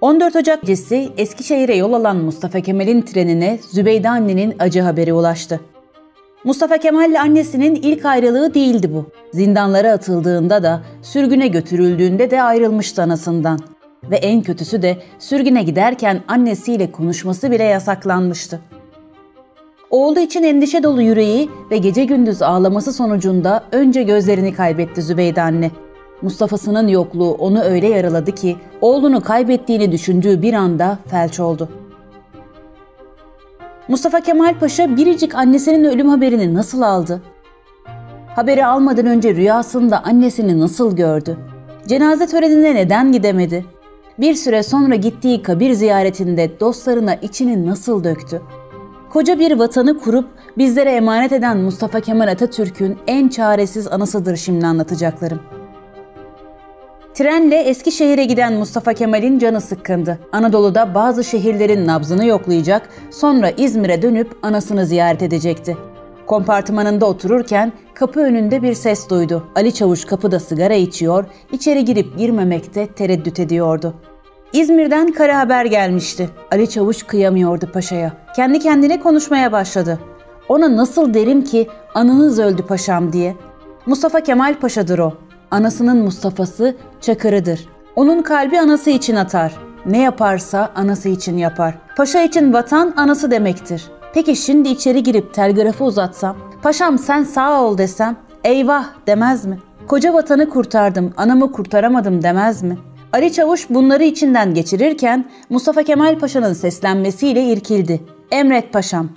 14 Ocak gecesi Eskişehir'e yol alan Mustafa Kemal'in trenine Zübeyde annenin acı haberi ulaştı. Mustafa Kemal ile annesinin ilk ayrılığı değildi bu. Zindanlara atıldığında da, sürgüne götürüldüğünde de ayrılmıştı anasından. Ve en kötüsü de sürgüne giderken annesiyle konuşması bile yasaklanmıştı. Oğlu için endişe dolu yüreği ve gece gündüz ağlaması sonucunda önce gözlerini kaybetti Zübeyde anne. Mustafa'sının yokluğu onu öyle yaraladı ki oğlunu kaybettiğini düşündüğü bir anda felç oldu. Mustafa Kemal Paşa biricik annesinin ölüm haberini nasıl aldı? Haberi almadan önce rüyasında annesini nasıl gördü? Cenaze törenine neden gidemedi? Bir süre sonra gittiği kabir ziyaretinde dostlarına içini nasıl döktü? Koca bir vatanı kurup bizlere emanet eden Mustafa Kemal Atatürk'ün en çaresiz anısıdır şimdi anlatacaklarım. Trenle Eskişehir'e giden Mustafa Kemal'in canı sıkkındı. Anadolu'da bazı şehirlerin nabzını yoklayacak, sonra İzmir'e dönüp anasını ziyaret edecekti. Kompartımanında otururken kapı önünde bir ses duydu. Ali Çavuş kapıda sigara içiyor, içeri girip girmemekte tereddüt ediyordu. İzmir'den kara haber gelmişti. Ali Çavuş kıyamıyordu paşaya. Kendi kendine konuşmaya başladı. Ona nasıl derim ki anınız öldü paşam diye. Mustafa Kemal Paşa'dır o. Anasının Mustafa'sı Çakır'ıdır. Onun kalbi anası için atar. Ne yaparsa anası için yapar. Paşa için vatan anası demektir. Peki şimdi içeri girip telgrafı uzatsam, paşam sen sağ ol desem, eyvah demez mi? Koca vatanı kurtardım, anamı kurtaramadım demez mi? Ali Çavuş bunları içinden geçirirken Mustafa Kemal Paşa'nın seslenmesiyle irkildi. Emret paşam.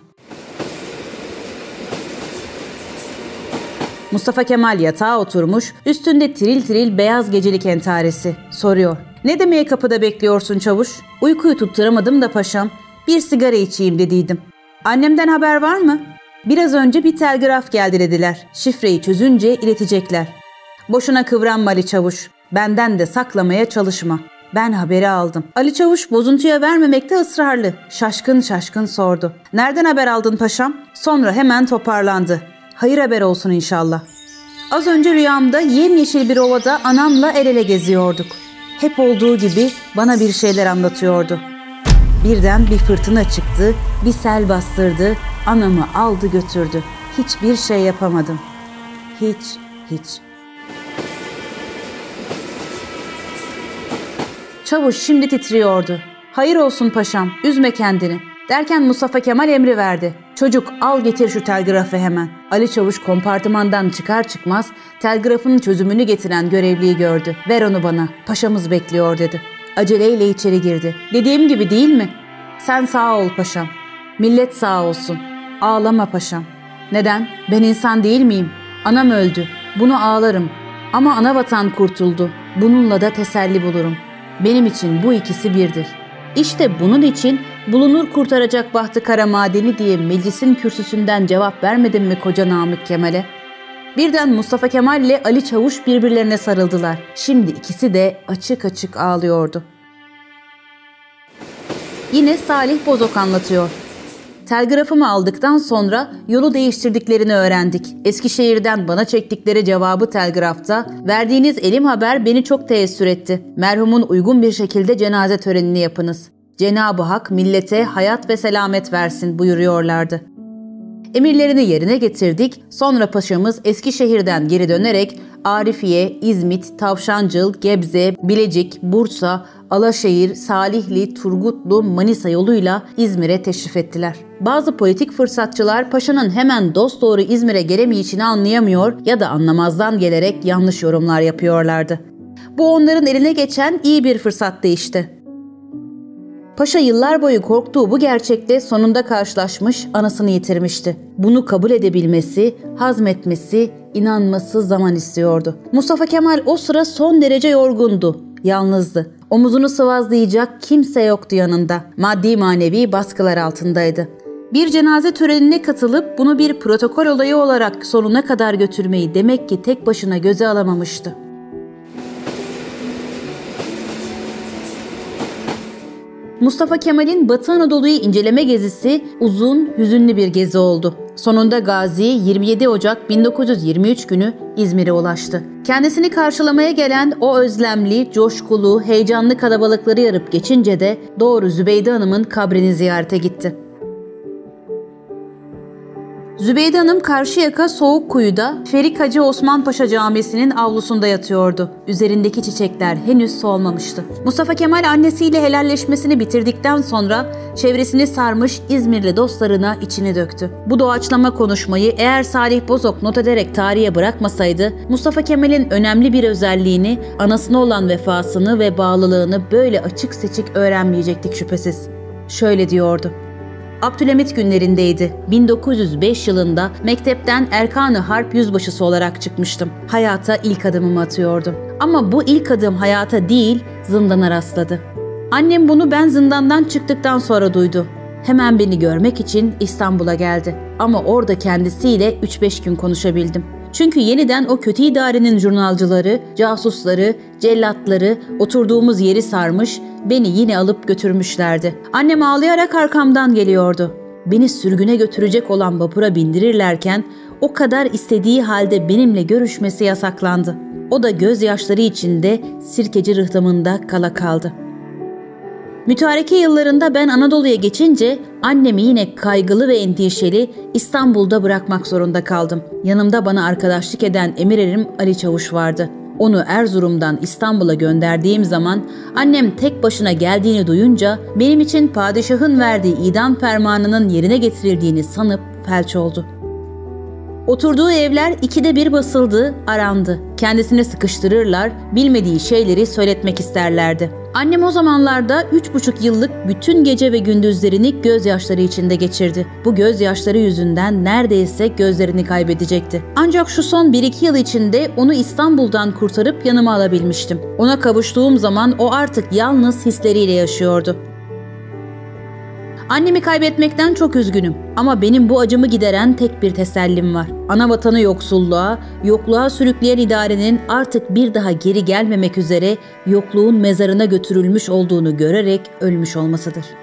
Mustafa Kemal yatağa oturmuş, üstünde tiril tiril beyaz gecelik entaresi. Soruyor. Ne demeye kapıda bekliyorsun çavuş? Uykuyu tutturamadım da paşam. Bir sigara içeyim dediydim. Annemden haber var mı? Biraz önce bir telgraf geldi dediler. Şifreyi çözünce iletecekler. Boşuna kıvranma Ali Çavuş. Benden de saklamaya çalışma. Ben haberi aldım. Ali Çavuş bozuntuya vermemekte ısrarlı. Şaşkın şaşkın sordu. Nereden haber aldın paşam? Sonra hemen toparlandı. Hayır haber olsun inşallah. Az önce rüyamda yemyeşil bir ovada anamla el ele geziyorduk. Hep olduğu gibi bana bir şeyler anlatıyordu. Birden bir fırtına çıktı, bir sel bastırdı, anamı aldı götürdü. Hiçbir şey yapamadım. Hiç, hiç. Çavuş şimdi titriyordu. Hayır olsun paşam, üzme kendini. Derken Mustafa Kemal emri verdi. Çocuk al getir şu telgrafı hemen. Ali Çavuş kompartımandan çıkar çıkmaz telgrafın çözümünü getiren görevliyi gördü. Ver onu bana. Paşamız bekliyor dedi. Aceleyle içeri girdi. Dediğim gibi değil mi? Sen sağ ol paşam. Millet sağ olsun. Ağlama paşam. Neden? Ben insan değil miyim? Anam öldü. Bunu ağlarım. Ama ana vatan kurtuldu. Bununla da teselli bulurum. Benim için bu ikisi birdir. İşte bunun için bulunur kurtaracak bahtı kara madeni diye meclisin kürsüsünden cevap vermedin mi koca Namık Kemal'e? Birden Mustafa Kemal ile Ali Çavuş birbirlerine sarıldılar. Şimdi ikisi de açık açık ağlıyordu. Yine Salih Bozok anlatıyor. Telgrafımı aldıktan sonra yolu değiştirdiklerini öğrendik. Eskişehir'den bana çektikleri cevabı telgrafta verdiğiniz elim haber beni çok teessür etti. Merhumun uygun bir şekilde cenaze törenini yapınız. Cenab-ı Hak millete hayat ve selamet versin buyuruyorlardı. Emirlerini yerine getirdik. Sonra paşamız Eskişehir'den geri dönerek Arifiye, İzmit, Tavşancıl, Gebze, Bilecik, Bursa, Alaşehir, Salihli, Turgutlu, Manisa yoluyla İzmir'e teşrif ettiler. Bazı politik fırsatçılar paşanın hemen dost doğru İzmir'e gelemeyişini anlayamıyor ya da anlamazdan gelerek yanlış yorumlar yapıyorlardı. Bu onların eline geçen iyi bir fırsattı işte. Paşa yıllar boyu korktuğu bu gerçekte sonunda karşılaşmış, anasını yitirmişti. Bunu kabul edebilmesi, hazmetmesi, inanması zaman istiyordu. Mustafa Kemal o sıra son derece yorgundu, yalnızdı. Omuzunu sıvazlayacak kimse yoktu yanında. Maddi manevi baskılar altındaydı. Bir cenaze törenine katılıp bunu bir protokol olayı olarak sonuna kadar götürmeyi demek ki tek başına göze alamamıştı. Mustafa Kemal'in Batı Anadolu'yu inceleme gezisi uzun, hüzünlü bir gezi oldu. Sonunda Gazi 27 Ocak 1923 günü İzmir'e ulaştı. Kendisini karşılamaya gelen o özlemli, coşkulu, heyecanlı kalabalıkları yarıp geçince de doğru Zübeyde Hanım'ın kabrini ziyarete gitti. Zübeyde Hanım Karşıyaka Soğuk Kuyu'da Ferik Hacı Osman Paşa Camisi'nin avlusunda yatıyordu. Üzerindeki çiçekler henüz solmamıştı. Mustafa Kemal annesiyle helalleşmesini bitirdikten sonra çevresini sarmış İzmirli dostlarına içini döktü. Bu doğaçlama konuşmayı eğer Salih Bozok not ederek tarihe bırakmasaydı Mustafa Kemal'in önemli bir özelliğini, anasına olan vefasını ve bağlılığını böyle açık seçik öğrenmeyecektik şüphesiz. Şöyle diyordu. Abdülhamit günlerindeydi. 1905 yılında mektepten Erkan-ı Harp yüzbaşısı olarak çıkmıştım. Hayata ilk adımımı atıyordum. Ama bu ilk adım hayata değil, zindana rastladı. Annem bunu ben zindandan çıktıktan sonra duydu. Hemen beni görmek için İstanbul'a geldi. Ama orada kendisiyle 3-5 gün konuşabildim. Çünkü yeniden o kötü idarenin jurnalcıları, casusları, cellatları oturduğumuz yeri sarmış, beni yine alıp götürmüşlerdi. Annem ağlayarak arkamdan geliyordu. Beni sürgüne götürecek olan vapura bindirirlerken o kadar istediği halde benimle görüşmesi yasaklandı. O da gözyaşları içinde sirkeci rıhtımında kala kaldı. Mütareke yıllarında ben Anadolu'ya geçince annemi yine kaygılı ve endişeli İstanbul'da bırakmak zorunda kaldım. Yanımda bana arkadaşlık eden emirerim Ali Çavuş vardı. Onu Erzurum'dan İstanbul'a gönderdiğim zaman annem tek başına geldiğini duyunca benim için padişahın verdiği idam fermanının yerine getirildiğini sanıp felç oldu. Oturduğu evler ikide bir basıldı, arandı. Kendisini sıkıştırırlar, bilmediği şeyleri söyletmek isterlerdi. Annem o zamanlarda üç buçuk yıllık bütün gece ve gündüzlerini gözyaşları içinde geçirdi. Bu gözyaşları yüzünden neredeyse gözlerini kaybedecekti. Ancak şu son bir iki yıl içinde onu İstanbul'dan kurtarıp yanıma alabilmiştim. Ona kavuştuğum zaman o artık yalnız hisleriyle yaşıyordu. Annemi kaybetmekten çok üzgünüm ama benim bu acımı gideren tek bir tesellim var. Ana vatanı yoksulluğa, yokluğa sürükleyen idarenin artık bir daha geri gelmemek üzere yokluğun mezarına götürülmüş olduğunu görerek ölmüş olmasıdır.''